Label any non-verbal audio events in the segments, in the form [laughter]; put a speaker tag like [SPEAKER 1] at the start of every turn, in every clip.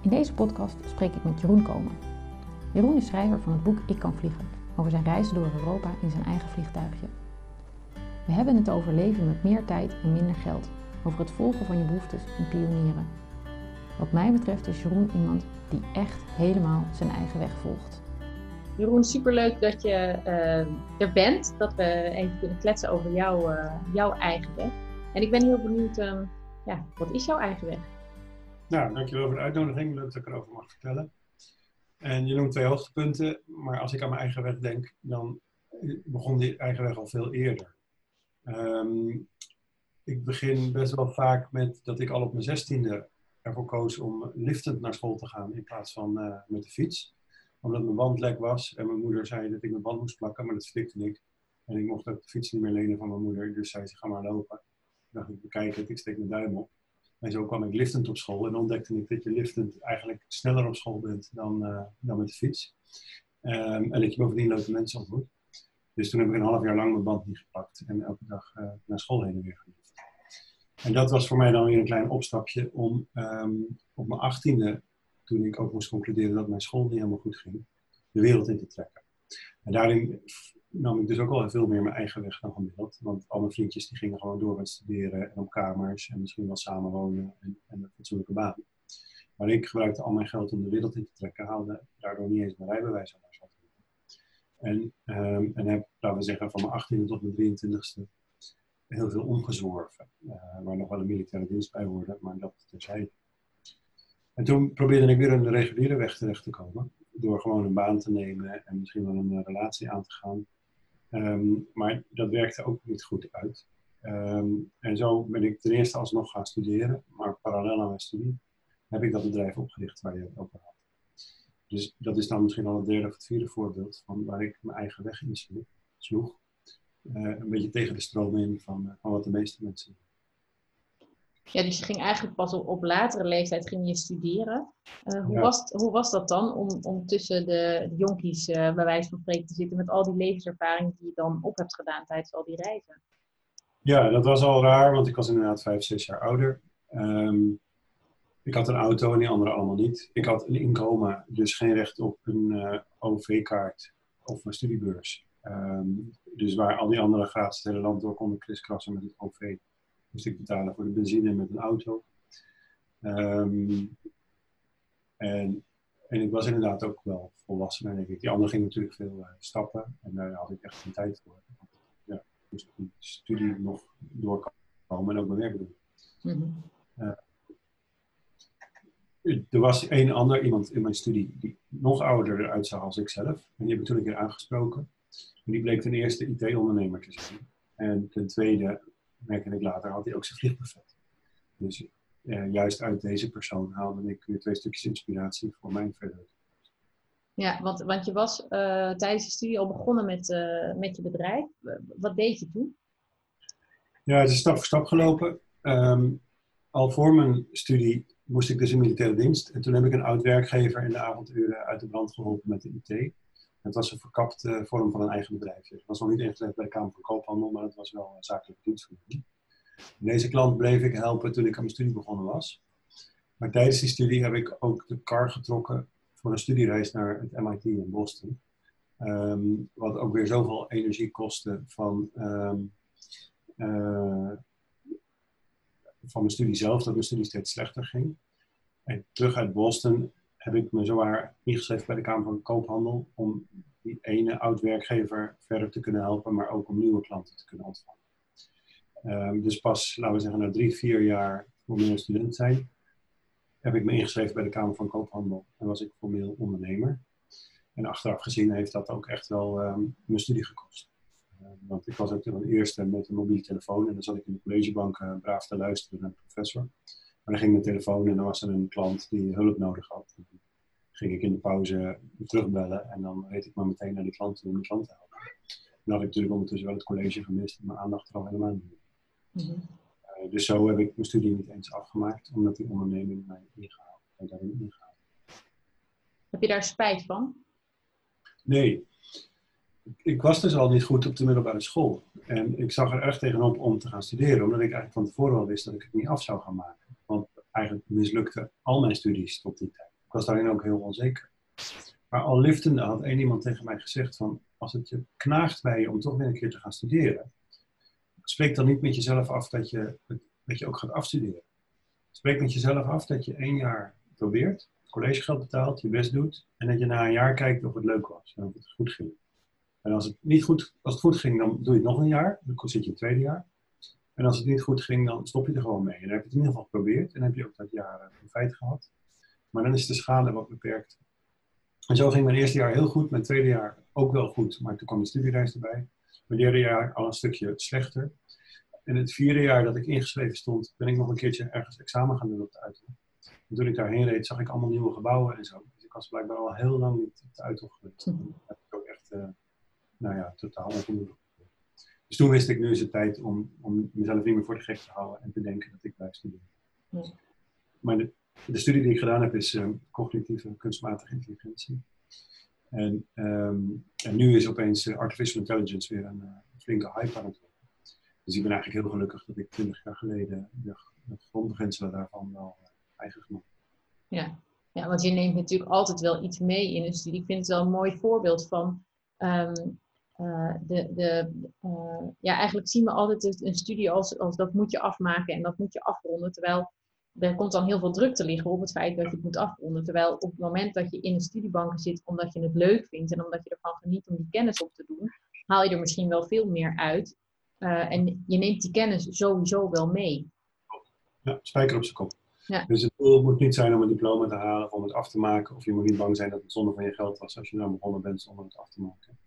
[SPEAKER 1] In deze podcast spreek ik met Jeroen Komen. Jeroen is schrijver van het boek Ik kan vliegen, over zijn reizen door Europa in zijn eigen vliegtuigje. We hebben het over leven met meer tijd en minder geld, over het volgen van je behoeftes en pionieren. Wat mij betreft is Jeroen iemand die echt helemaal zijn eigen weg volgt.
[SPEAKER 2] Jeroen, superleuk dat je uh, er bent, dat we even kunnen kletsen over jou, uh, jouw eigen weg. En ik ben heel benieuwd, uh, ja, wat is jouw eigen weg?
[SPEAKER 3] Nou, dankjewel voor de uitnodiging. Leuk dat ik erover mag vertellen. En je noemt twee hoogtepunten, maar als ik aan mijn eigen weg denk, dan begon die eigen weg al veel eerder. Um, ik begin best wel vaak met dat ik al op mijn zestiende ervoor koos om liftend naar school te gaan in plaats van uh, met de fiets. Omdat mijn band lek was en mijn moeder zei dat ik mijn band moest plakken, maar dat slikte ik. En ik mocht ook de fiets niet meer lenen van mijn moeder, dus zei ze ga maar lopen. Toen dacht ik, bekijk het, ik steek mijn duim op. En zo kwam ik liftend op school en ontdekte ik dat je liftend eigenlijk sneller op school bent dan, uh, dan met de fiets. Um, en dat je bovendien leuke mensen ontmoet. Dus toen heb ik een half jaar lang mijn band niet gepakt en elke dag uh, naar school heen en weer gelift. En dat was voor mij dan weer een klein opstapje om um, op mijn achttiende, toen ik ook moest concluderen dat mijn school niet helemaal goed ging, de wereld in te trekken. En daarin nam ik dus ook al veel meer mijn eigen weg dan gemiddeld. Want al mijn vriendjes die gingen gewoon door met studeren en op kamers en misschien wel samenwonen en, en een fatsoenlijke baan. Maar ik gebruikte al mijn geld om de wereld in te trekken, haalde daardoor niet eens mijn rijbewijs aan. En, um, en heb, laten we zeggen, van mijn 18e tot mijn 23e heel veel omgezworven. Uh, waar nog wel een militaire dienst bij hoorde, maar dat terzijde. En toen probeerde ik weer een reguliere weg terecht te komen. Door gewoon een baan te nemen en misschien wel een relatie aan te gaan. Um, maar dat werkte ook niet goed uit. Um, en zo ben ik ten eerste alsnog gaan studeren, maar parallel aan mijn studie heb ik dat bedrijf opgericht waar je het over had. Dus dat is dan misschien al het derde of het vierde voorbeeld van waar ik mijn eigen weg in sloeg. Uh, een beetje tegen de stroom in van, van wat de meeste mensen doen.
[SPEAKER 2] Ja, dus je ging eigenlijk pas op, op latere leeftijd ging je studeren. Uh, hoe, ja. was, hoe was dat dan om, om tussen de, de jonkies uh, bij wijze van spreken te zitten met al die levenservaring die je dan op hebt gedaan tijdens al die reizen?
[SPEAKER 3] Ja, dat was al raar, want ik was inderdaad vijf, zes jaar ouder. Um, ik had een auto en die anderen allemaal niet. Ik had een inkomen, dus geen recht op een uh, OV-kaart of een studiebeurs. Um, dus waar al die anderen gratis het hele land door konden kriskrassen met het OV moest ik betalen voor de benzine met een auto. Um, en, en ik was inderdaad ook wel volwassen, denk ik. Die anderen gingen natuurlijk veel uh, stappen en daar had ik echt geen tijd voor. Ja, ik moest die studie nog doorkomen en ook mijn werk doen. Mm-hmm. Uh, er was een ander iemand in mijn studie die nog ouder eruit zag als ik zelf. En die heb ik toen een keer aangesproken. En die bleek ten eerste IT-ondernemer te zijn. En ten tweede merkte ik later, had hij ook zijn vliegbuffet. Dus eh, juist uit deze persoon haalde ik weer twee stukjes inspiratie voor mijn verder.
[SPEAKER 2] Ja, want, want je was uh, tijdens de studie al begonnen met, uh, met je bedrijf. Wat deed je toen?
[SPEAKER 3] Ja, het is stap voor stap gelopen. Um, al voor mijn studie moest ik dus in militaire dienst. En toen heb ik een oud werkgever in de avonduren uit de brand geholpen met de IT. Het was een verkapte vorm van een eigen bedrijf. Het was nog niet ingeschreven bij de Kamer van Koophandel, maar het was wel een zakelijke dienstverlening. Deze klant bleef ik helpen toen ik aan mijn studie begonnen was. Maar tijdens die studie heb ik ook de kar getrokken voor een studiereis naar het MIT in Boston. Um, wat ook weer zoveel energie kostte van, um, uh, van mijn studie zelf, dat mijn studie steeds slechter ging. En terug uit Boston heb ik me zowaar ingeschreven bij de Kamer van Koophandel om die ene oud-werkgever verder te kunnen helpen, maar ook om nieuwe klanten te kunnen ontvangen. Um, dus pas, laten we zeggen, na drie, vier jaar formeel student zijn, heb ik me ingeschreven bij de Kamer van Koophandel en was ik formeel ondernemer. En achteraf gezien heeft dat ook echt wel um, mijn studie gekost. Uh, want ik was ook de eerste met een mobiele telefoon en dan zat ik in de collegebank uh, braaf te luisteren naar de professor. Maar dan ging mijn telefoon en dan was er een klant die hulp nodig had. Dan ging ik in de pauze terugbellen en dan reed ik maar meteen naar die klant om de klant te helpen. Dan had ik natuurlijk ondertussen wel het college gemist en mijn aandacht er al helemaal niet. Mm dus zo heb ik mijn studie niet eens afgemaakt, omdat die onderneming mij ingehaald, daarin ingehaald.
[SPEAKER 2] Heb je daar spijt van?
[SPEAKER 3] Nee. Ik was dus al niet goed op de middelbare school. En ik zag er erg tegenop om te gaan studeren, omdat ik eigenlijk van tevoren al wist dat ik het niet af zou gaan maken. Eigenlijk mislukte al mijn studies tot die tijd. Ik was daarin ook heel onzeker. Maar al liftende had één iemand tegen mij gezegd van, als het je knaagt bij je om toch weer een keer te gaan studeren, spreek dan niet met jezelf af dat je, dat je ook gaat afstuderen. Spreek met jezelf af dat je één jaar probeert, collegegeld betaalt, je best doet en dat je na een jaar kijkt of het leuk was en of het goed ging. En als het niet goed, als het goed ging, dan doe je het nog een jaar, dan zit je in tweede jaar. En als het niet goed ging, dan stop je er gewoon mee. En dan heb je het in ieder geval geprobeerd en heb je ook dat jaar feit gehad. Maar dan is de schade wat beperkt. En zo ging mijn eerste jaar heel goed, mijn tweede jaar ook wel goed, maar toen kwam de studiereis erbij. Mijn derde jaar al een stukje slechter. En het vierde jaar dat ik ingeschreven stond, ben ik nog een keertje ergens examen gaan doen op de Uithof. En toen ik daarheen reed, zag ik allemaal nieuwe gebouwen en zo. Dus ik was blijkbaar al heel lang niet op de Uithof geweest. Hm. Dat heb ik ook echt, uh, nou ja, totaal onvoldoende. Dus toen wist ik, nu is het tijd om, om mezelf niet meer voor de gek te houden en te denken dat ik blijf studeren. Maar de, de, studie die ik gedaan heb is um, cognitieve kunstmatige intelligentie. En, um, en nu is opeens uh, artificial intelligence weer een uh, flinke hype aan het worden. Dus ik ben eigenlijk heel gelukkig dat ik twintig jaar geleden de, de grondbeginselen daarvan wel uh, eigen gemaakt
[SPEAKER 2] Ja. ja, want je neemt natuurlijk altijd wel iets mee in een studie. Ik vind het wel een mooi voorbeeld van um, de, de, ja, eigenlijk zien we altijd een studie als, als dat moet je afmaken en dat moet je afronden. Terwijl er komt dan heel veel druk te liggen op het feit dat je het moet afronden. Terwijl op het moment dat je in een studiebank zit omdat je het leuk vindt en omdat je ervan geniet om die kennis op te doen, haal je er misschien wel veel meer uit. Uh, en je neemt die kennis sowieso wel mee.
[SPEAKER 3] Ja, spijker op zijn kop. Ja. Dus het doel moet niet zijn om een diploma te halen of om het af te maken. Of je moet niet bang zijn dat het zonde van je geld was als je nou begonnen bent zonder het af te maken.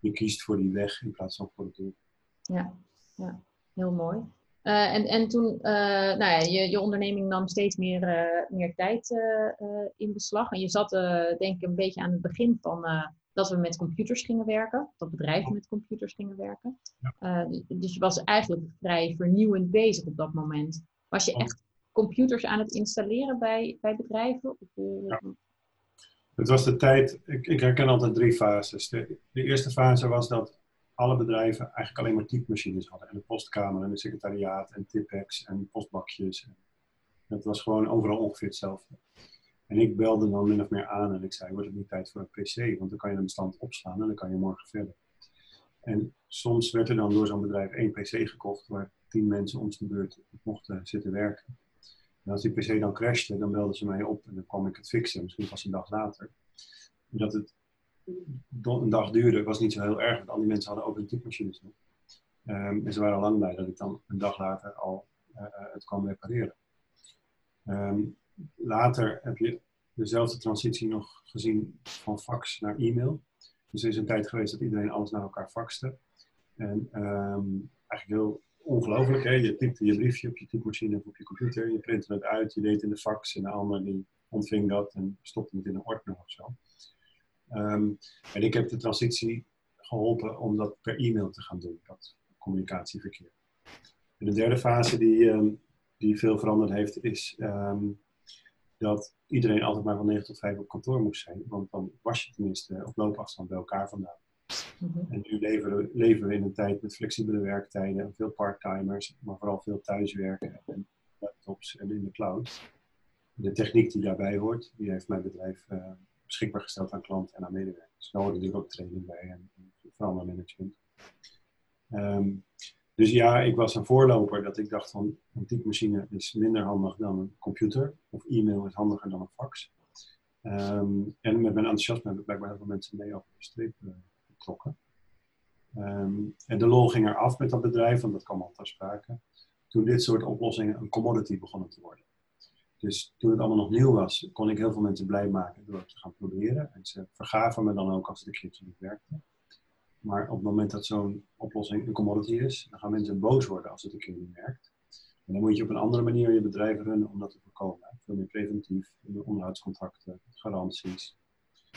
[SPEAKER 3] Je kiest voor die weg in plaats van voor het doel.
[SPEAKER 2] Ja, ja. heel mooi. Uh, en, en toen, uh, nou ja, je, je onderneming nam steeds meer, uh, meer tijd in beslag. En je zat, denk ik, een beetje aan het begin van dat we met computers gingen werken. Dat bedrijven met computers gingen werken. dus je was eigenlijk vrij vernieuwend bezig op dat moment. Was je echt computers aan het installeren bij, bij bedrijven? Ja.
[SPEAKER 3] Het was de tijd, ik, ik herken altijd drie fases. De, eerste fase was dat alle bedrijven eigenlijk alleen maar typemachines hadden. En de postkamer en de secretariaat en tipex en postbakjes. En dat was gewoon overal ongeveer hetzelfde. En ik belde dan min of meer aan en ik zei, wordt het niet tijd voor een pc? Want dan kan je een bestand opslaan en dan kan je morgen verder. En soms werd er dan door zo'n bedrijf één pc gekocht waar tien mensen om zijn beurt mochten zitten werken. En als die pc dan crashte, dan belden ze mij op en dan kwam ik het fixen, misschien pas een dag later. En dat het een dag duurde, was niet zo heel erg, want al die mensen hadden ook een typemachines. Um, en ze waren al lang blij dat ik dan een dag later al uh, het kwam repareren. Um, later heb je dezelfde transitie nog gezien van fax naar e-mail. Dus er is een tijd geweest dat iedereen alles naar elkaar faxte. En um, eigenlijk heel ongelooflijk, hè? je typte je briefje op je typemachine of op je computer, je printte het uit, je deed in de fax en de ander die ontving dat en stopte het in een ordner of zo. Um, en ik heb de transitie geholpen om dat per e-mail te gaan doen, dat communicatieverkeer. En de derde fase die, um, die veel veranderd heeft, is um, dat iedereen altijd maar van 9 tot 5 op kantoor moest zijn, want dan was je tenminste op loopafstand bij elkaar vandaan. -hmm. En nu leven we, leven in een tijd met flexibele werktijden en veel parttimers, maar vooral veel thuiswerken en laptops en in de cloud. De techniek die daarbij hoort, die heeft mijn bedrijf uh, beschikbaar gesteld aan klanten en aan medewerkers. Daar hoort natuurlijk ook training bij en verandermanagement. Um, dus ja, ik was een voorloper dat ik dacht van een typemachine is minder handig dan een computer. Of e-mail is handiger dan een fax. Um, en met mijn enthousiasme hebben blijkbaar heel veel mensen mee over de streep Um, en de lol ging eraf met dat bedrijf, want dat kwam al ter sprake. Toen dit soort oplossingen een commodity begonnen te worden. Dus toen het allemaal nog nieuw was, kon ik heel veel mensen blij maken door te gaan proberen. En ze vergaven me dan ook als het een keertje niet werkte. Maar op het moment dat zo'n oplossing een commodity is, dan gaan mensen boos worden als het een keer niet werkt. En dan moet je op een andere manier je bedrijf runnen om dat te voorkomen. Veel meer preventief, onderhoudscontracten, garanties,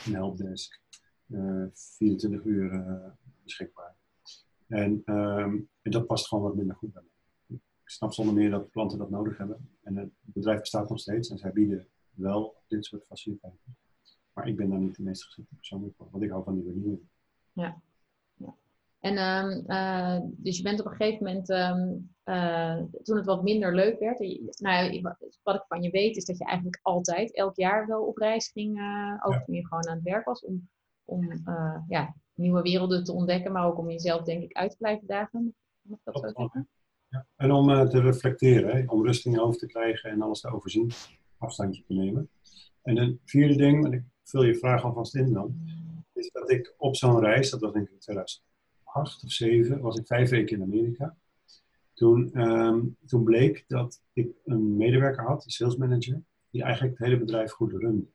[SPEAKER 3] een helpdesk, 24 uur uh, beschikbaar. En, um, en, dat past gewoon wat minder goed bij mij. Ik snap zonder meer dat klanten dat nodig hebben. En het bedrijf bestaat nog steeds en zij bieden wel dit soort faciliteiten. Maar ik ben daar niet de meest geschikte persoon voor, want ik hou van die vernieuwing.
[SPEAKER 2] Ja. ja. En um, uh, dus je bent op een gegeven moment, um, uh, toen het wat minder leuk werd, nou, wat ik van je weet is dat je eigenlijk altijd, elk jaar wel op reis ging, uh, ook ja. toen je gewoon aan het werk was, om, om ja, nieuwe werelden te ontdekken, maar ook om jezelf denk ik uit te blijven dagen. Mag dat zo zeggen?
[SPEAKER 3] Ja. En om te reflecteren, hè? om rust in je hoofd te krijgen en alles te overzien, afstandje te nemen. En een vierde ding, en ik vul je vraag alvast in dan, is dat ik op zo'n reis, dat was denk ik in 2008 of 2007, was ik vijf weken in Amerika. Toen, um, toen bleek dat ik een medewerker had, een sales manager, die eigenlijk het hele bedrijf goed runde.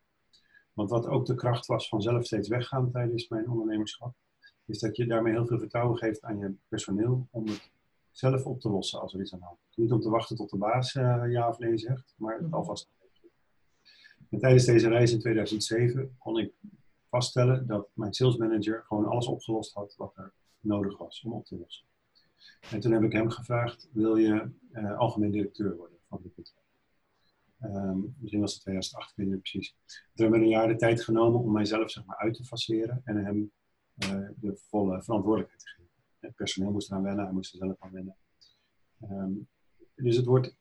[SPEAKER 3] Want wat ook de kracht was van zelf steeds weggaan tijdens mijn ondernemerschap, is dat je daarmee heel veel vertrouwen geeft aan je personeel om het zelf op te lossen als er iets aan de hand is. Niet om te wachten tot de baas uh, ja of nee zegt, maar het alvast en tijdens deze reis in 2007 kon ik vaststellen dat mijn sales manager gewoon alles opgelost had wat er nodig was om op te lossen. En toen heb ik hem gevraagd, wil je uh, algemeen directeur worden van dit bedrijf? Um, misschien was het 2008, ik precies. Toen hebben een jaar de tijd genomen om mijzelf zeg maar, uit te faceren en hem uh, de volle verantwoordelijkheid te geven. Het personeel moest eraan wennen, hij moest er zelf aan wennen. Um, dus het wordt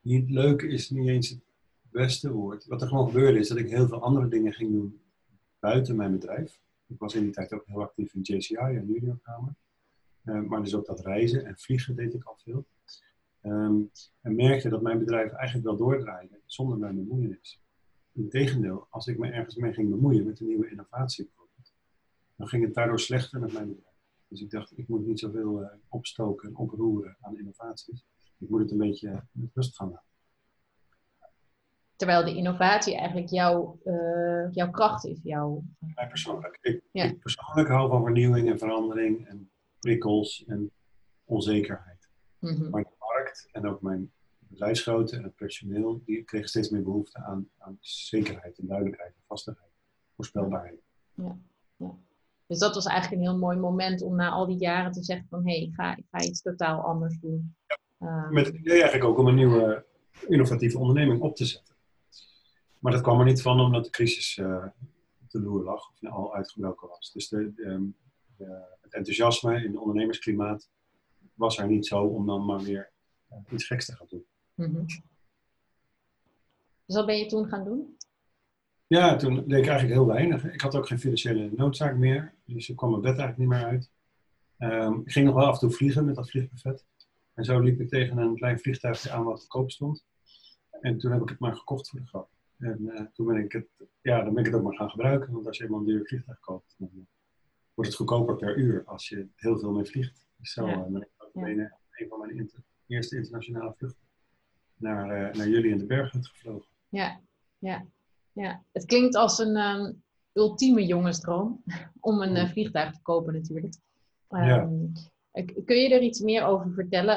[SPEAKER 3] niet leuk, is niet eens het beste woord. Wat er gewoon gebeurde is dat ik heel veel andere dingen ging doen buiten mijn bedrijf. Ik was in die tijd ook heel actief in JCI en Juniorkamer. Uh, maar dus ook dat reizen en vliegen deed ik al veel. Um, en merkte dat mijn bedrijf eigenlijk wel doordraaide zonder mijn bemoeienis. Integendeel, als ik me ergens mee ging bemoeien met een nieuwe innovatie dan ging het daardoor slechter met mijn bedrijf. Dus ik dacht, ik moet niet zoveel uh, opstoken en oproeren aan innovaties. Ik moet het een beetje met rust gaan laten.
[SPEAKER 2] Terwijl de innovatie eigenlijk jouw, uh, jouw kracht is. Jouw...
[SPEAKER 3] Mij persoonlijk. Ik, ja. ik, persoonlijk hou van vernieuwing en verandering en prikkels en onzekerheid. Mm -hmm. Maar markt en ook mijn bedrijfsgrootte en het personeel, die kregen steeds meer behoefte aan, aan zekerheid en duidelijkheid en vastigheid, voorspelbaarheid.
[SPEAKER 2] Ja. ja. Dus dat was eigenlijk een heel mooi moment om na al die jaren te zeggen van hé, hey, ik, ga, ik ga iets totaal anders doen.
[SPEAKER 3] Ja. Met het idee eigenlijk ook om een nieuwe innovatieve onderneming op te zetten. Maar dat kwam er niet van omdat de crisis uh, op de loer lag of al uitgebroken was. Dus de, de, de, het enthousiasme in het ondernemersklimaat was er niet zo om dan maar weer iets geks te gaan doen. Mm -hmm.
[SPEAKER 2] Dus wat ben je toen gaan doen?
[SPEAKER 3] Ja, toen deed ik eigenlijk heel weinig. Ik had ook geen financiële noodzaak meer, dus ik kwam mijn bed eigenlijk niet meer uit. Um, ik ging nog wel af en toe vliegen met dat vliegbuffet. En zo liep ik tegen een klein vliegtuigje aan wat te koop stond. En toen heb ik het maar gekocht voor de grap. En uh, toen ben ik het, ja, dan ben ik het ook maar gaan gebruiken. Want als je eenmaal een duur vliegtuig koopt, dan wordt het goedkoper per uur als je heel veel mee vliegt. Dus zo ja. ben ik ook ja. een, een van mijn eerste internationale vluchten naar, uh, naar jullie in de bergen gevlogen.
[SPEAKER 2] Ja, ja, ja. Het klinkt als een um, ultieme jongensdroom [laughs] om een vliegtuig te kopen natuurlijk. Um, ja. Kun je er iets meer over vertellen?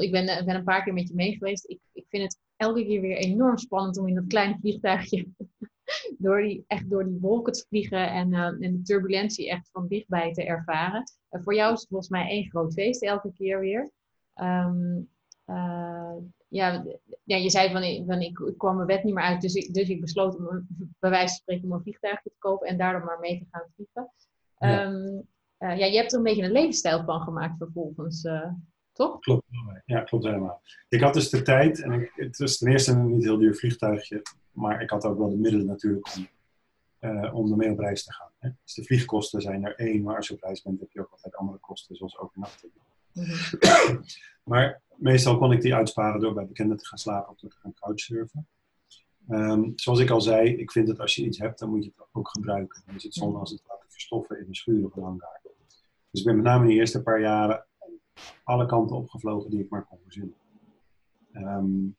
[SPEAKER 2] ik ben, ben een paar keer met je mee geweest. Ik, ik vind het elke keer weer enorm spannend om in dat kleine vliegtuigje [laughs] door die, echt door die wolken te vliegen en, uh, en de turbulentie echt van dichtbij te ervaren. Voor jou is het volgens mij één groot feest elke keer weer. Um, uh, ja, ja, je zei van, van ik, ik, kwam mijn bed niet meer uit, dus ik, dus ik besloot om bij wijze van spreken om een vliegtuigje te kopen en daardoor maar mee te gaan vliegen. Ja. Um, ja, je hebt er een beetje een levensstijl van gemaakt vervolgens toch?
[SPEAKER 3] Klopt, ja, klopt helemaal. Ik had dus de tijd en ik, het was ten eerste een niet heel duur vliegtuigje, maar ik had ook wel de middelen natuurlijk om, om ermee op reis te gaan. Hè. Dus de vliegkosten zijn er één, maar als je op reis bent heb je ook altijd andere kosten, zoals overnachting. [coughs] Maar meestal kon ik die uitsparen door bij bekenden te gaan slapen of door te gaan couchsurfen. Um, zoals ik al zei, ik vind dat als je iets hebt, dan moet je het ook gebruiken. Dan is het zonde als het laten verstoffen in een schuur of een. Dus ik ben met name in de eerste paar jaren alle kanten opgevlogen die ik maar kon verzinnen. Um,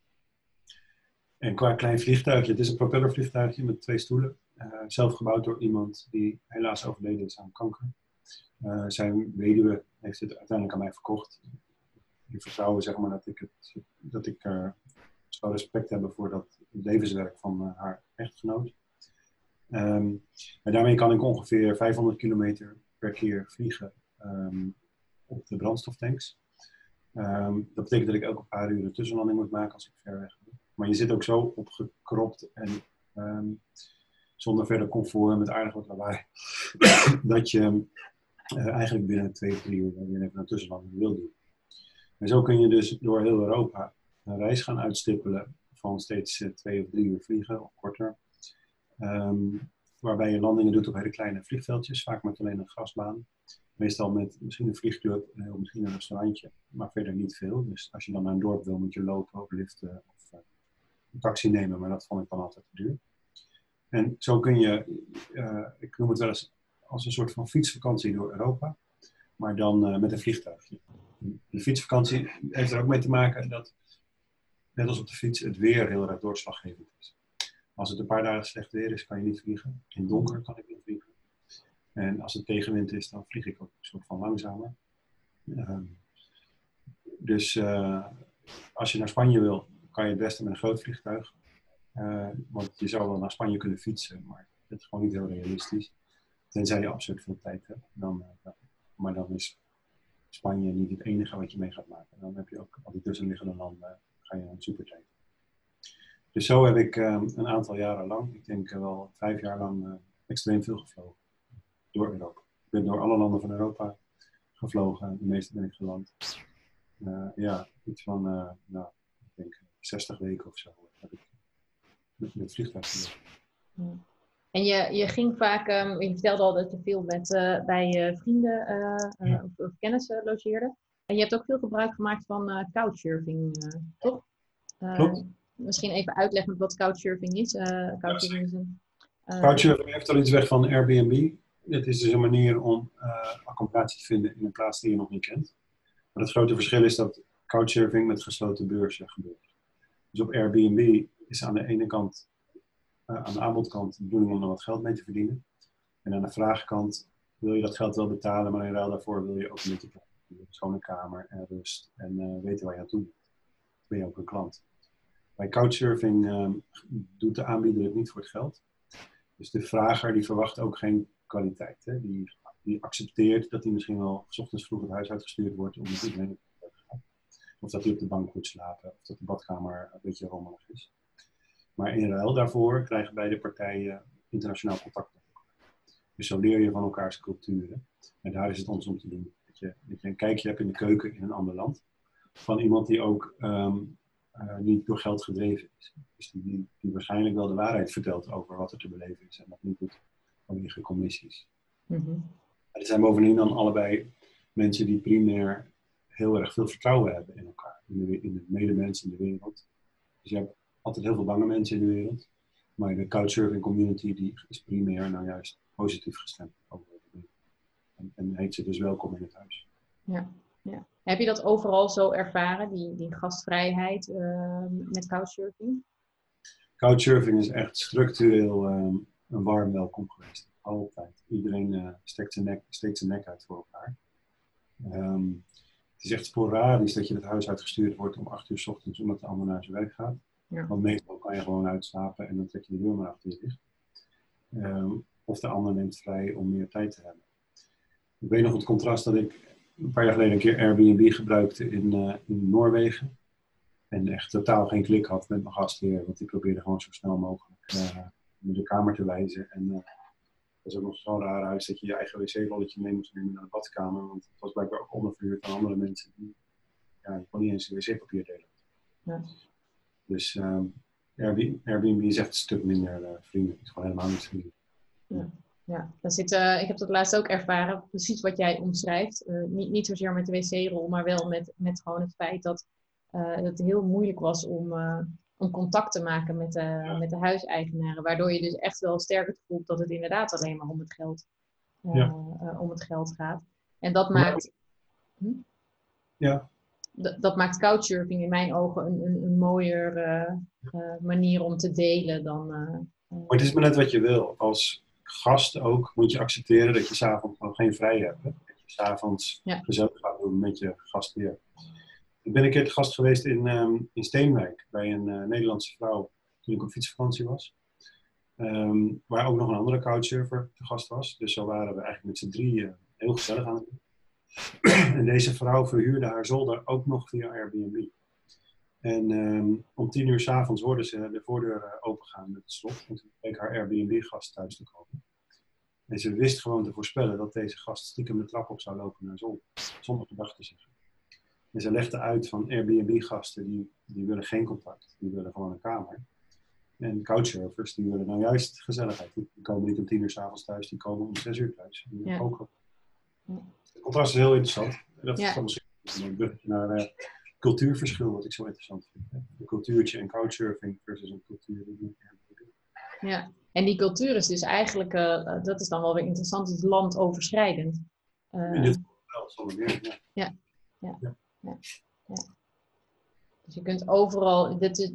[SPEAKER 3] en qua klein vliegtuigje, het is een propellervliegtuigje met twee stoelen. Uh, zelf gebouwd door iemand die helaas overleden is aan kanker. Uh, zijn weduwe heeft het uiteindelijk aan mij verkocht. die vertrouwen zeg maar, dat ik, het, dat ik uh, zou respect hebben voor dat levenswerk van haar echtgenoot. En daarmee kan ik ongeveer 500 kilometer per keer vliegen um, op de brandstoftanks. Um, dat betekent dat ik elke paar uur een tussenlanding moet maken als ik ver weg ben. Maar je zit ook zo opgekropt en zonder verder comfort met aardig wat lawaai, [coughs] dat je uh, eigenlijk binnen twee, drie uur weer even tussenlanding wil doen. En zo kun je dus door heel Europa een reis gaan uitstippelen van steeds uh, twee of drie uur vliegen of korter. Um, waarbij je landingen doet op hele kleine vliegveldjes, vaak met alleen een grasbaan. Meestal met misschien een vliegclub, of misschien een restaurantje, maar verder niet veel. Dus als je dan naar een dorp wil, moet je lopen of liften of een taxi nemen, maar dat vond ik dan altijd te duur. En zo kun je, ik noem het wel eens als een soort van fietsvakantie door Europa, maar dan uh, met een vliegtuigje. De fietsvakantie heeft er ook mee te maken dat, net als op de fiets, het weer heel erg doorslaggevend is. Als het een paar dagen slecht weer is, kan je niet vliegen. In donker kan ik niet vliegen. En als het tegenwind is, dan vlieg ik ook een soort van langzamer. Uh, dus uh, als je naar Spanje wil, kan je het beste met een groot vliegtuig. Uh, want je zou wel naar Spanje kunnen fietsen, maar dat is gewoon niet heel realistisch. Tenzij je absurd veel tijd hebt. Dan, uh, maar dan is Spanje niet het enige wat je mee gaat maken. Dan heb je ook al die tussenliggende landen, ga je een supertijd. Dus zo heb ik um, een aantal jaren lang, ik denk wel vijf jaar lang, extreem veel gevlogen. Door Europa. Ik ben door alle landen van Europa gevlogen. De meeste ben ik geland. Ja, iets van, nou, ik denk 60 weken of zo heb ik met, met vliegtuig gedaan.
[SPEAKER 2] En je, je ging vaak, um, je vertelde al dat je veel met, bij vrienden ja. of, of, kennissen logeerde. En je hebt ook veel gebruik gemaakt van couchsurfing, toch?
[SPEAKER 3] Klopt
[SPEAKER 2] misschien even uitleggen wat couchsurfing is. Couchsurfing, is een,
[SPEAKER 3] couchsurfing heeft al iets weg van Airbnb. Het is dus een manier om accommodatie te vinden in een plaats die je nog niet kent. Maar het grote verschil is dat couchsurfing met gesloten beurzen gebeurt. Dus op Airbnb is aan de ene kant, aan de aanbodkant, de bedoeling om er wat geld mee te verdienen. En aan de vraagkant wil je dat geld wel betalen, maar in ruil daarvoor wil je ook een beetje een schone kamer en rust en weten waar je aan toe bent. Ben je ook een klant. Bij couchsurfing uh, doet de aanbieder het niet voor het geld. Dus de vrager die verwacht ook geen kwaliteit. Hè? Die, die accepteert dat hij misschien wel s ochtends vroeg het huis uitgestuurd wordt iedereen het gaat. Of dat hij op de bank moet slapen. Of dat de badkamer een beetje rommelig is. Maar in ruil daarvoor krijgen beide partijen internationaal contact met elkaar. Dus zo leer je van elkaars culturen. En daar is het ons om te doen. Dat je, dat je een kijkje hebt in de keuken in een ander land. Van iemand die ook um, uh, niet door geld gedreven is. Dus die, die, waarschijnlijk wel de waarheid vertelt over wat er te beleven is en dat niet doet vanwege commissies. Mm -hmm. Er zijn bovendien dan allebei mensen die primair heel erg veel vertrouwen hebben in elkaar, in de, in de medemens in de wereld. Dus je hebt altijd heel veel bange mensen in de wereld, maar de couchsurfing community die is primair nou juist positief gestemd. En, en heet ze dus welkom in het huis.
[SPEAKER 2] Ja, ja. Heb je dat overal zo ervaren, die, die gastvrijheid uh, met couchsurfing?
[SPEAKER 3] Couchsurfing is echt structureel um, een warm welkom geweest. Altijd. Iedereen uh, steekt, zijn nek, steekt zijn nek uit voor elkaar. Um, het is echt sporadisch dat je het huis uitgestuurd wordt om 8 uur s ochtends omdat de ander naar zijn werk gaat. Ja. Want meestal kan je gewoon uitslapen en dan trek je de deur maar achter je dicht. Um, of de ander neemt vrij om meer tijd te hebben. Ik weet nog het contrast dat ik een paar jaar geleden een keer Airbnb gebruikte in, uh, in Noorwegen. En echt totaal geen klik had met mijn gastheer. Want die probeerde gewoon zo snel mogelijk uh, de kamer te wijzen. En uh, dat is ook nog zo'n raar huis dat je je eigen wc-rolletje mee moest nemen naar de badkamer. Want het was blijkbaar ook onderverhuurd aan andere mensen. Die, ja, je kon niet eens wc-papier delen. Ja. Dus um, Airbnb is echt een stuk minder vrienden. Het is gewoon helemaal niet vrienden.
[SPEAKER 2] Ja ja. Dan zit, uh, ik heb dat laatst ook ervaren, precies wat jij omschrijft. Uh, niet, niet zozeer met de wc-rol, maar wel met, met gewoon het feit dat, uh, dat het heel moeilijk was om, om contact te maken met de, met de huiseigenaren. Waardoor je dus echt wel sterker voelt dat het inderdaad alleen maar om het geld, ja. om het geld gaat. En dat maakt. Hm?
[SPEAKER 3] Ja.
[SPEAKER 2] Dat maakt couchsurfing in mijn ogen een, een, een mooier manier om te delen dan.
[SPEAKER 3] maar het is maar net wat je wil. Als, gast ook moet je accepteren dat je s'avonds gewoon geen vrij hebt. Hè? Dat je s'avonds ja. gezellig gaat doen met je gastheer. Ik ben een keer te gast geweest in, ehm, in Steenwijk bij een Nederlandse vrouw toen ik op fietsvakantie was. Ehm, waar ook nog een andere couchsurfer te gast was. Dus zo waren we eigenlijk met z'n drieën heel gezellig aan het doen. En deze vrouw verhuurde haar zolder ook nog via Airbnb. En um, om tien uur s'avonds hoorden ze de voordeur uh, opengaan met het slot. En toen bleek haar Airbnb-gast thuis te komen. En ze wist gewoon te voorspellen dat deze gast stiekem de trap op zou lopen naar zon. Zonder gedacht te zeggen. En ze legde uit van Airbnb-gasten die, die willen geen contact. Die willen gewoon een kamer. En couchsurfers die willen nou juist gezelligheid. Die komen niet om tien uur s'avonds thuis, die komen om zes uur thuis. Ja. Ook, het contrast is heel interessant. Dat ja. is misschien een naar uh, cultuurverschil wat ik zo interessant vind. Een cultuurtje en couchsurfing versus een cultuur die
[SPEAKER 2] Ja, en die cultuur is dus eigenlijk, uh, dat is dan wel weer interessant, is landoverschrijdend.
[SPEAKER 3] Uh, In dit geval zonder meer,
[SPEAKER 2] ja. Ja, ja, ja. ja. ja. Dus je kunt overal, dit is,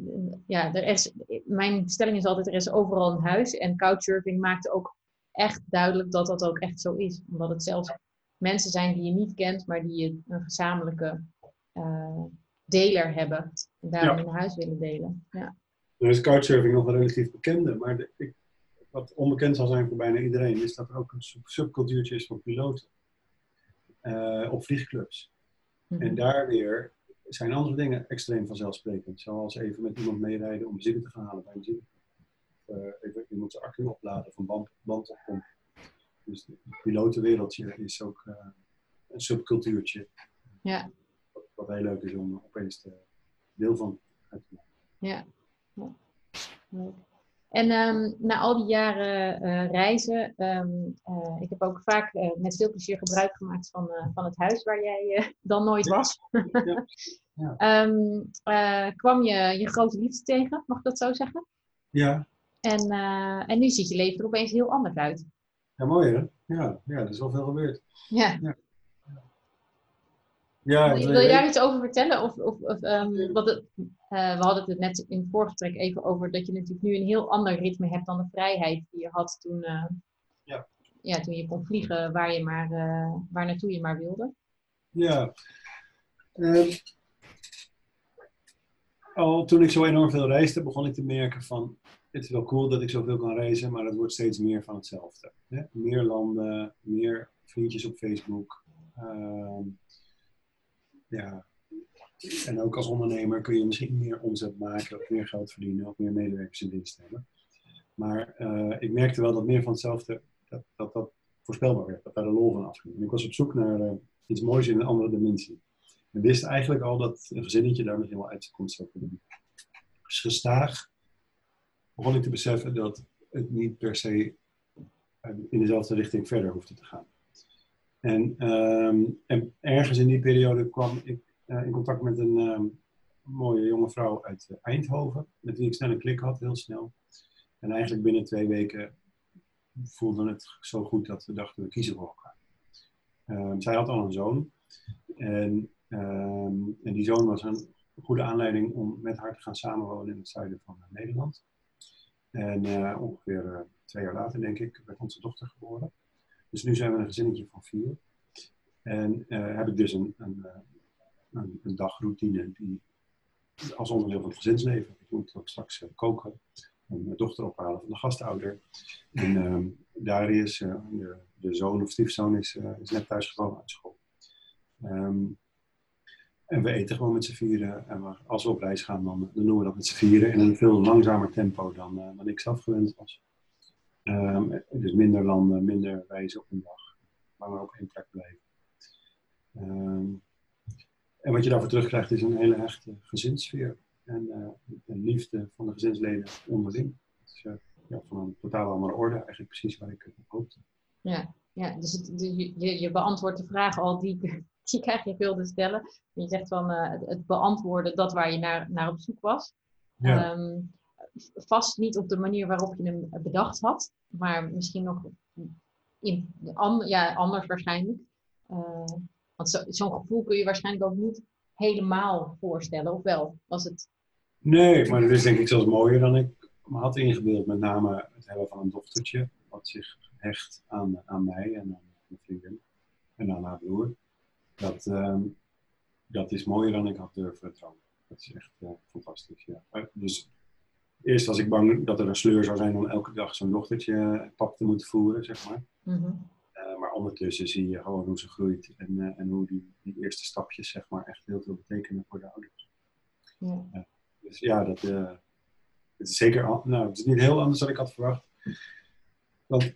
[SPEAKER 2] ja, er is, mijn stelling is altijd, er is overal een huis. En couchsurfing maakt ook echt duidelijk dat dat ook echt zo is. Omdat het zelfs mensen zijn die je niet kent, maar die je een gezamenlijke uh, deler hebben. En daarom ja. een huis willen delen. Ja.
[SPEAKER 3] Er is couchsurfing nog een relatief bekende, maar de, ik, wat onbekend zal zijn voor bijna iedereen, is dat er ook een subcultuurtje is van piloten. Uh, op vliegclubs. Mm -hmm. En daar weer zijn andere dingen extreem vanzelfsprekend. Zoals even met iemand meerijden om zitten te gaan halen bij een zin. Uh, even iemand zijn accu opladen van band, band op Dus het pilotenwereldje is ook uh, een subcultuurtje.
[SPEAKER 2] Ja.
[SPEAKER 3] Wat, wat, heel leuk is om opeens te, deel van uit te maken.
[SPEAKER 2] Ja. ja. En um, na al die jaren uh, reizen, um, uh, ik heb ook vaak uh, met veel plezier gebruik gemaakt van, van het huis waar jij dan nooit was. Ja. Ja. um, [laughs] kwam je je grote liefde tegen, mag ik dat zo zeggen?
[SPEAKER 3] Ja.
[SPEAKER 2] En, en nu ziet je leven er opeens heel anders uit.
[SPEAKER 3] Ja, mooi hè? Ja, ja er is wel veel gebeurd.
[SPEAKER 2] Ja. ja. Ja, wil, wil je daar iets over vertellen? Of, of, of um, wat het, uh, we hadden het net in het voorgesprek even over dat je natuurlijk nu een heel ander ritme hebt dan de vrijheid die je had toen, uh, ja. Ja, toen je kon vliegen waar, je maar, uh, waar naartoe je maar wilde.
[SPEAKER 3] Ja. Um, al toen ik zo enorm veel reisde, begon ik te merken van het is wel cool dat ik zoveel kan reizen, maar het wordt steeds meer van hetzelfde. Hè? Meer landen, meer vriendjes op Facebook. Uh, ja. En ook als ondernemer kun je misschien meer omzet maken, of meer geld verdienen, of meer medewerkers in dienst hebben. Maar uh, ik merkte wel dat meer van hetzelfde, dat dat, dat voorspelbaar werd, dat daar de lol van afging. Ik was op zoek naar uh, iets moois in een andere dimensie. En wist eigenlijk al dat een gezinnetje daar misschien wel uitkomst zou kunnen. Dus gestaag begon ik te beseffen dat het niet per se in dezelfde richting verder hoefde te gaan. En, um, en ergens in die periode kwam ik uh, in contact met een um, mooie jonge vrouw uit Eindhoven, met wie ik snel een klik had, heel snel. En eigenlijk binnen twee weken voelde het zo goed dat we dachten, we kiezen voor elkaar. Um, zij had al een zoon. En, en die zoon was een goede aanleiding om met haar te gaan samenwonen in het zuiden van Nederland. En uh, ongeveer twee jaar later, denk ik, werd onze dochter geboren. Dus nu zijn we een gezinnetje van vier. En uh, heb ik dus een, een, eh, een, dagroutine die als onderdeel van het gezinsleven. Ik moet ook straks uh, koken en mijn dochter ophalen van de gastouder. En uh, Darius, de, de, zoon of stiefzoon, is, is net thuisgekomen uit school. Um, en we eten gewoon met z'n vieren. En we, als we op reis gaan, dan, dan doen we dat met z'n vieren in een veel langzamer tempo dan, dan ik zelf gewend was. Um, dus minder landen, minder reizen op een dag, maar ook één plek blijven. Um, en wat je daarvoor terugkrijgt is een hele echte gezinssfeer en uh, een liefde van de gezinsleden onderling. Dus, uh, ja, van een totaal andere orde, eigenlijk precies waar ik op hoopte.
[SPEAKER 2] Ja, ja dus je, je beantwoordt de vraag al die, die ik eigenlijk wilde stellen. Je zegt van uh, het beantwoorden dat waar je naar, naar op zoek was. Ja. Um, vast niet op de manier waarop je hem bedacht had, maar misschien nog in, ja, anders waarschijnlijk. Uh, want zo'n zo gevoel kun je waarschijnlijk ook niet helemaal voorstellen, of wel? Was het...
[SPEAKER 3] Nee, maar dat is denk ik zelfs mooier dan ik me had ingebeeld. Met name het hebben van een dochtertje, wat zich hecht aan, aan mij en aan mijn vriendin en aan haar broer. Dat, um, dat is mooier dan ik had durven dromen. Dat is echt uh, fantastisch, ja. Dus eerst was ik bang dat er een sleur zou zijn om elke dag zo'n dochtertje pap te moeten voeren, zeg maar. Mm -hmm. uh, maar ondertussen zie je gewoon hoe ze groeit en, en hoe die, die eerste stapjes, zeg maar, echt heel veel betekenen voor de ouders. Ja. dus ja, dat, het is zeker, nou, het is niet heel anders dan ik had verwacht. Want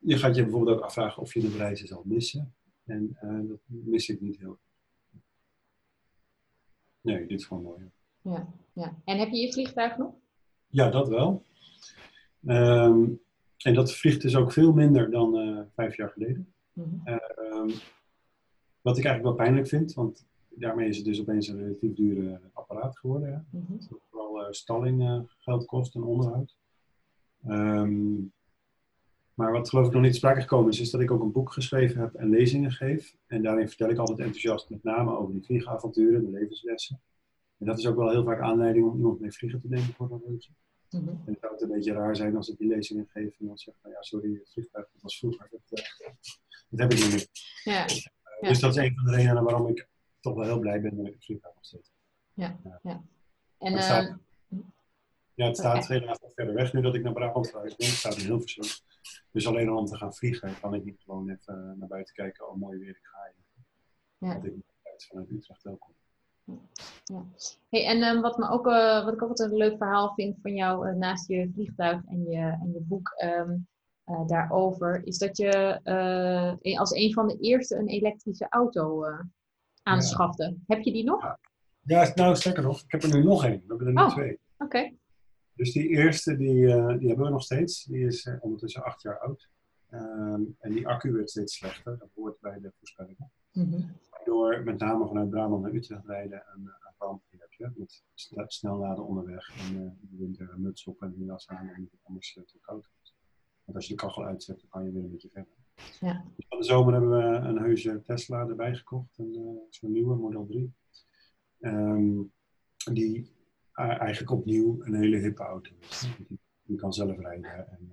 [SPEAKER 3] je gaat je bijvoorbeeld ook afvragen of je de reizen zal missen. En dat mis ik niet heel Nee, dit is gewoon mooi.
[SPEAKER 2] Ja, ja. En heb je je vliegtuig nog?
[SPEAKER 3] Ja, dat wel. Um, en dat vliegt dus ook veel minder dan uh, vijf jaar geleden. Mm -hmm. um, wat ik eigenlijk wel pijnlijk vind, want daarmee is het dus opeens een relatief dure apparaat geworden. Ja. Mm -hmm. Dat vooral uh, stalling uh, geld kost en onderhoud. Um, maar wat geloof ik nog niet sprake gekomen is, is dat ik ook een boek geschreven heb en lezingen geef. En daarin vertel ik altijd enthousiast met name over die vliegavonturen, de levenslessen. En dat is ook wel heel vaak aanleiding om iemand mee vliegen te nemen voor een rondje. Mm -hmm. En het zou het een beetje raar zijn als ik die lezingen geef en dan zeg van ja, sorry, het vliegtuig dat was vroeger. Dat, uh, dat heb ik niet meer. Ja. Uh, dus dat is een van de redenen waarom ik toch wel heel blij ben dat ik het vliegtuig nog steeds.
[SPEAKER 2] Ja, ja. En, het staat,
[SPEAKER 3] uh, ja, het staat okay. helaas nog verder weg nu dat ik naar Brabant verhuisd ben. Het staat in Hilversum. Dus alleen al om te gaan vliegen kan ik niet gewoon even naar buiten kijken. Oh, mooi weer, ik ga even. Ja. Dat ik vanuit Utrecht wel kom.
[SPEAKER 2] Ja. Hey, en um, wat, me ook, uh, wat ik ook altijd een leuk verhaal vind van jou, uh, naast je vliegtuig en je, en je boek um, uh, daarover, is dat je als een van de eerste een elektrische auto aanschafte. Ja. Heb je die nog?
[SPEAKER 3] Ja. ja, nou sterker nog, ik heb er nu nog één. We hebben er nu
[SPEAKER 2] oh,
[SPEAKER 3] twee.
[SPEAKER 2] Oké. Okay.
[SPEAKER 3] Dus die eerste, die, die hebben we nog steeds. Die is ondertussen acht jaar oud. Um, en die accu werd steeds slechter. Dat hoort bij de voorspellingen. Mm -hmm door met name vanuit Brabant naar Utrecht rijden en aan brandweer heb je. Met snelladen onderweg en uh, de winter een muts op en een jas aan en anders te koud is. Want als je de kachel uitzet, dan kan je weer een beetje verder. Ja. Dus van de zomer hebben we een heuse Tesla erbij gekocht, een, zo'n nieuwe, Model 3. Um, die eigenlijk opnieuw een hele hippe auto is. Die, kan zelf rijden en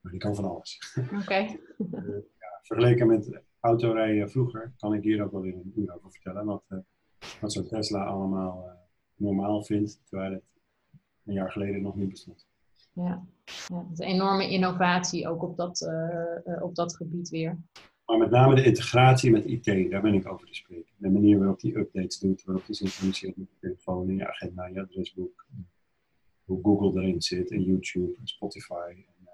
[SPEAKER 3] maar die kan van alles.
[SPEAKER 2] Oké. Okay. [laughs]
[SPEAKER 3] ja, vergeleken met autorijden vroeger kan ik hier ook wel weer een uur over vertellen. Wat, uh, wat zo'n Tesla allemaal normaal vindt, terwijl het een jaar geleden nog niet bestond.
[SPEAKER 2] Ja, ja dat is een enorme innovatie ook op dat, uh, op dat gebied weer.
[SPEAKER 3] Maar met name de integratie met IT, daar ben ik over te spreken. De manier waarop die updates doet, waarop die synchroniseert met je telefoon, je agenda, je adresboek. Hoe Google erin zit en YouTube en Spotify. En,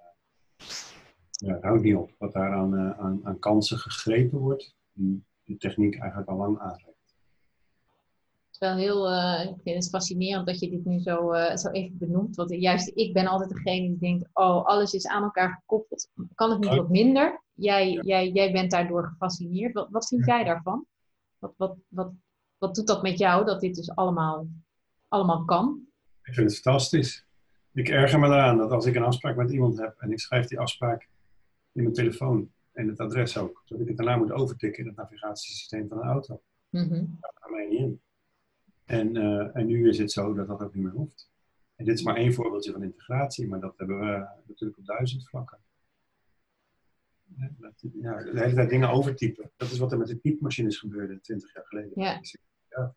[SPEAKER 3] ja, het houdt niet op wat daar aan, uh, aan, aan, kansen gegrepen wordt, die de techniek eigenlijk al lang aanreikt.
[SPEAKER 2] Het is wel heel, uh, ik vind het fascinerend dat je dit nu zo, uh, zo even benoemt. Want juist ik ben altijd degene die denkt, oh, alles is aan elkaar gekoppeld. Kan het niet wat minder? Jij, ja. jij, jij bent daardoor gefascineerd. Wat, wat vind jij daarvan? Wat, wat, wat, wat doet dat met jou, dat dit dus allemaal, allemaal kan?
[SPEAKER 3] Ik vind het fantastisch. Ik erger me eraan dat als ik een afspraak met iemand heb en ik schrijf die afspraak in mijn telefoon en het adres ook. Zodat ik het daarna moet overtikken in het navigatiesysteem van de auto. Mm -hmm. Dat gaat mij niet in. En, uh, en nu is het zo dat dat ook niet meer hoeft. En dit is maar één voorbeeldje van integratie, maar dat hebben we natuurlijk op duizend vlakken. Ja, de hele tijd dingen overtypen. Dat is wat er met de typemachines gebeurde 20 jaar geleden.
[SPEAKER 2] Ja.
[SPEAKER 3] ja.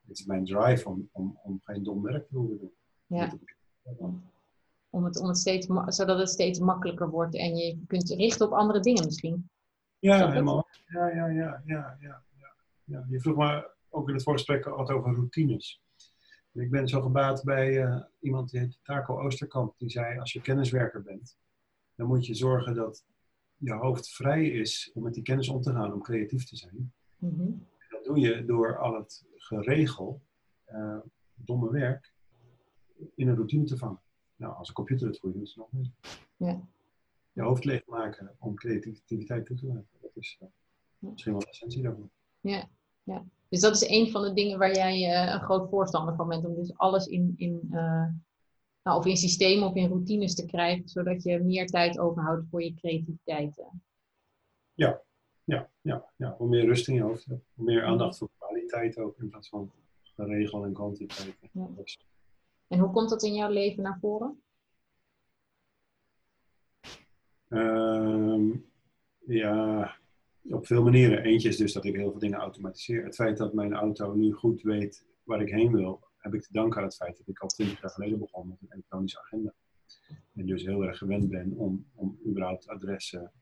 [SPEAKER 3] Dit is mijn drive om, om, om geen dom werk te hoeven doen.
[SPEAKER 2] Ja om het, om het steeds, zodat het steeds makkelijker wordt en je kunt richten op andere dingen misschien.
[SPEAKER 3] Ja, helemaal. Ja, ja, ja, ja, ja, ja. Je vroeg me ook in het voorgesprek wat over routines. ik ben zo gebaat bij uh, iemand die heet Taco Oosterkamp. Die zei, als je kenniswerker bent, dan moet je zorgen dat je hoofd vrij is om met die kennis om te gaan, om creatief te zijn. Mm -hmm. Dat doe je door al het geregel, uh, domme werk, in een routine te vangen. Nou, als een computer het voor je doet, is het nog meer. Ja. Je hoofd leegmaken om creativiteit toe te laten. Dat is uh, misschien wel de essentie daarvan.
[SPEAKER 2] Ja, ja. Dus dat is een van de dingen waar jij uh, een groot voorstander van bent. Om dus alles in, in, uh, nou, of in systemen of in routines te krijgen. Zodat je meer tijd overhoudt voor je creativiteit.
[SPEAKER 3] Ja, ja, ja, ja. Hoe meer rust in je hoofd hebt. Hoe meer aandacht voor kwaliteit ook. In plaats van regel en kwantiteit. Ja.
[SPEAKER 2] En hoe komt dat in jouw leven naar voren?
[SPEAKER 3] Um, ja, op veel manieren. Eentje is dus dat ik heel veel dingen automatiseer. Het feit dat mijn auto nu goed weet waar ik heen wil, heb ik te danken aan het feit dat ik al twintig jaar geleden begon met een elektronische agenda. En dus heel erg gewend ben om, om überhaupt adressen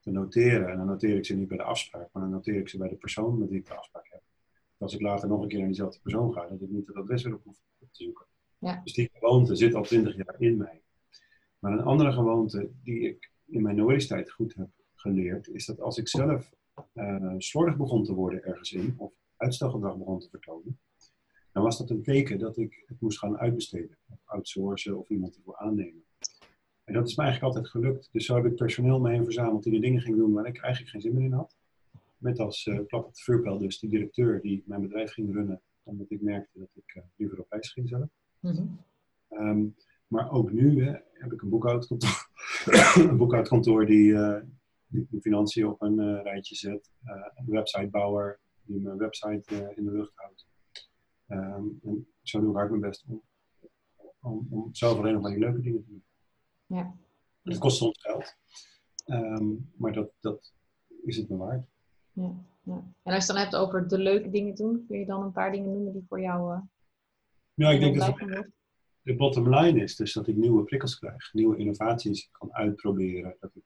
[SPEAKER 3] te noteren. En dan noteer ik ze niet bij de afspraak, maar dan noteer ik ze bij de persoon met wie ik de afspraak heb. Als ik later nog een keer naar diezelfde persoon ga, dat ik niet het adres weer op hoef te zoeken.
[SPEAKER 2] Ja.
[SPEAKER 3] Dus die gewoonte zit al twintig jaar in mij. Maar een andere gewoonte die ik in mijn universiteit goed heb geleerd, is dat als ik zelf uh, slordig begon te worden ergens in, of uitstelgedrag begon te vertonen, dan was dat een teken dat ik het moest gaan uitbesteden, of outsourcen of iemand ervoor aannemen. En dat is me eigenlijk altijd gelukt. Dus zo heb ik personeel mee verzameld die de dingen ging doen waar ik eigenlijk geen zin meer in had. Met als uh, klap op de vuurpijl dus die directeur die mijn bedrijf ging runnen, omdat ik merkte dat ik uh, liever op reis ging zelf. Mm -hmm. um, maar ook nu hè, heb ik een boekhoudkantoor, [coughs] een boekhoudkantoor die, uh, die de financiën op een uh, rijtje zet. Uh, een websitebouwer die mijn website in de lucht houdt. Um, en zo doe ik hard mijn best om, om, om zelf alleen nog maar die leuke dingen te doen.
[SPEAKER 2] Ja.
[SPEAKER 3] Het kost soms geld, um, maar dat, dat is het me waard.
[SPEAKER 2] Ja, ja. En als je het dan hebt over de leuke dingen doen, kun je dan een paar dingen noemen die voor jou.
[SPEAKER 3] ja, ik denk dat het, de bottom line is dus dat ik nieuwe prikkels krijg, nieuwe innovaties kan uitproberen. Dat ik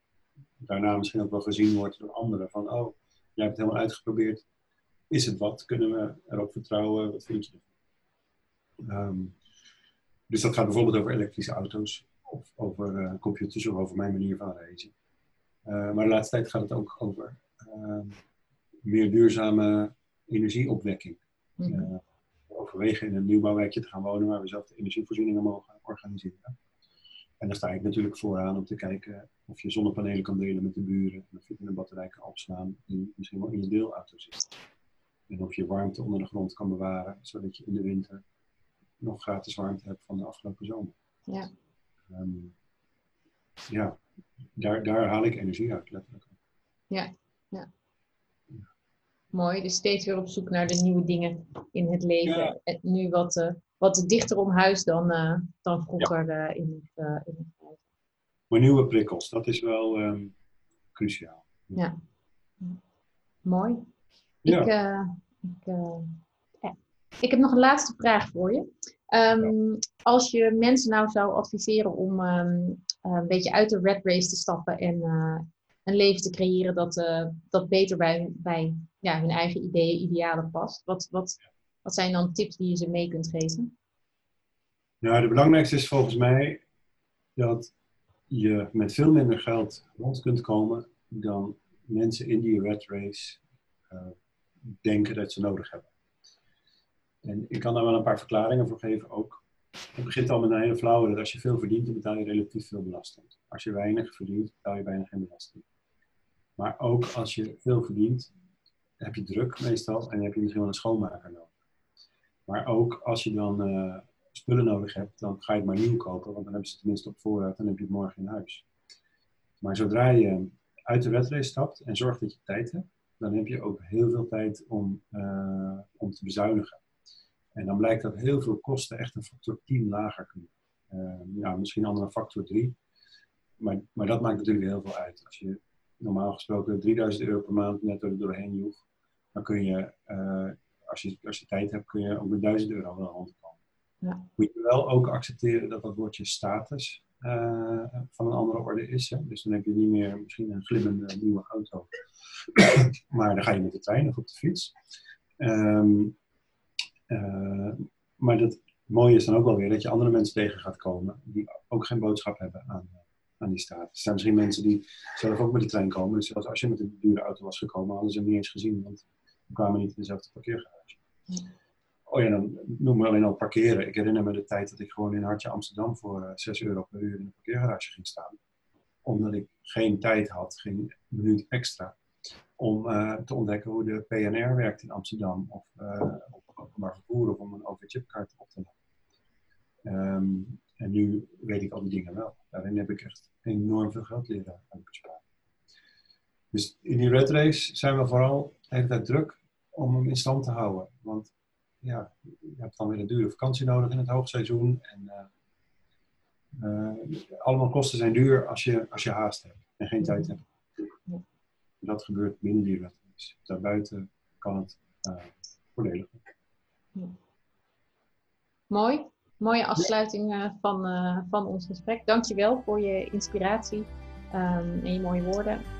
[SPEAKER 3] daarna misschien ook wel gezien word door anderen van, oh, jij hebt het helemaal uitgeprobeerd. Is het wat? Kunnen we erop vertrouwen? Wat vind je ervan? Um, dus dat gaat bijvoorbeeld over elektrische auto's, of over uh, computers, of over mijn manier van reizen. Uh, maar de laatste tijd gaat het ook over uh, meer duurzame energieopwekking. Mm -hmm overwegen in een nieuwbouwwijkje te gaan wonen waar we zelf de energievoorzieningen mogen organiseren. En daar sta ik natuurlijk vooraan om te kijken of je zonnepanelen kan delen met de buren. En of je een batterij kan opslaan die misschien wel in je deelauto zit. En of je warmte onder de grond kan bewaren, zodat je in de winter nog gratis warmte hebt van de afgelopen zomer.
[SPEAKER 2] Ja.
[SPEAKER 3] Um, ja, daar, daar haal ik energie uit, letterlijk.
[SPEAKER 2] Ja, ja. Mooi, dus steeds weer op zoek naar de nieuwe dingen in het leven.
[SPEAKER 3] Ja.
[SPEAKER 2] En nu wat, uh, wat dichter om huis dan, uh, dan vroeger ja. uh, in het, in het leven.
[SPEAKER 3] Maar nieuwe prikkels, dat is wel um, cruciaal.
[SPEAKER 2] Ja. Mooi.
[SPEAKER 3] Ja.
[SPEAKER 2] Ik, ik, ja. ik heb nog een laatste vraag voor je. Um, als je mensen nou zou adviseren om um, een beetje uit de red race te stappen en een leven te creëren dat, dat beter bij, bij ja, hun eigen ideeën, idealen past. Wat, wat, wat zijn dan tips die je ze mee kunt geven?
[SPEAKER 3] Nou, de belangrijkste is volgens mij dat je met veel minder geld rond kunt komen dan mensen in die red race uh, denken dat ze nodig hebben. En ik kan daar wel een paar verklaringen voor geven ook. Het begint al met een hele flauwe dat als je veel verdient, dan betaal je relatief veel belasting. Als je weinig verdient, betaal je bijna geen belasting. Maar ook als je veel verdient, heb je druk meestal en heb je misschien wel een schoonmaker nodig. Maar ook als je dan uh, spullen nodig hebt, dan ga je het maar nieuw kopen, want dan hebben ze tenminste op voorraad en heb je het morgen in huis. Maar zodra je uit de wetrace stapt en zorgt dat je tijd hebt, dan heb je ook heel veel tijd om, uh, om te bezuinigen. En dan blijkt dat heel veel kosten echt een factor 10 lager kunnen. Uh, ja, misschien al een factor 3. Maar, maar dat maakt natuurlijk heel veel uit. Als je normaal gesproken 3000 euro per maand net er doorheen joeg, dan kun je, als je, als je tijd hebt, kun je ook met 1000 euro wel rondkomen.
[SPEAKER 2] Ja.
[SPEAKER 3] Moet je wel ook accepteren dat dat woordje status uh, van een andere orde is. Hè? Dus dan heb je niet meer misschien een glimmende nieuwe auto, [clears throat] maar dan ga je met de trein of op de fiets. Um, uh, maar het mooie is dan ook wel weer dat je andere mensen tegen gaat komen die ook geen boodschap hebben aan, aan die status. Er zijn misschien mensen die zelf ook met de trein komen. Dus zelfs als je met een dure auto was gekomen, hadden ze hem niet eens gezien, want we kwamen niet in dezelfde parkeergarage.
[SPEAKER 2] Ja.
[SPEAKER 3] Oh ja, dan noem me alleen al parkeren. Ik herinner me de tijd dat ik gewoon in Hartje Amsterdam voor uh, 6 euro per uur in een parkeergarage ging staan. Omdat ik geen tijd had, geen minuut extra, om uh, te ontdekken hoe de PNR werkt in Amsterdam. Of uh, op openbaar vervoer of om een OV-chipkaart op te nemen. Um, en nu weet ik al die dingen wel. Daarin heb ik echt enorm veel geld leren besparen. Dus in die red race zijn we vooral de hele tijd druk om hem in stand te houden. Want ja, je hebt dan weer een dure vakantie nodig in het hoogseizoen. En uh, uh, allemaal kosten zijn duur als je, als je haast hebt en geen tijd hebt. Dat gebeurt binnen die rat Daarbuiten kan het uh, voordelig
[SPEAKER 4] Mooi. Mooie afsluiting uh, van, van ons gesprek. Dankjewel voor je inspiratie um, en je mooie woorden.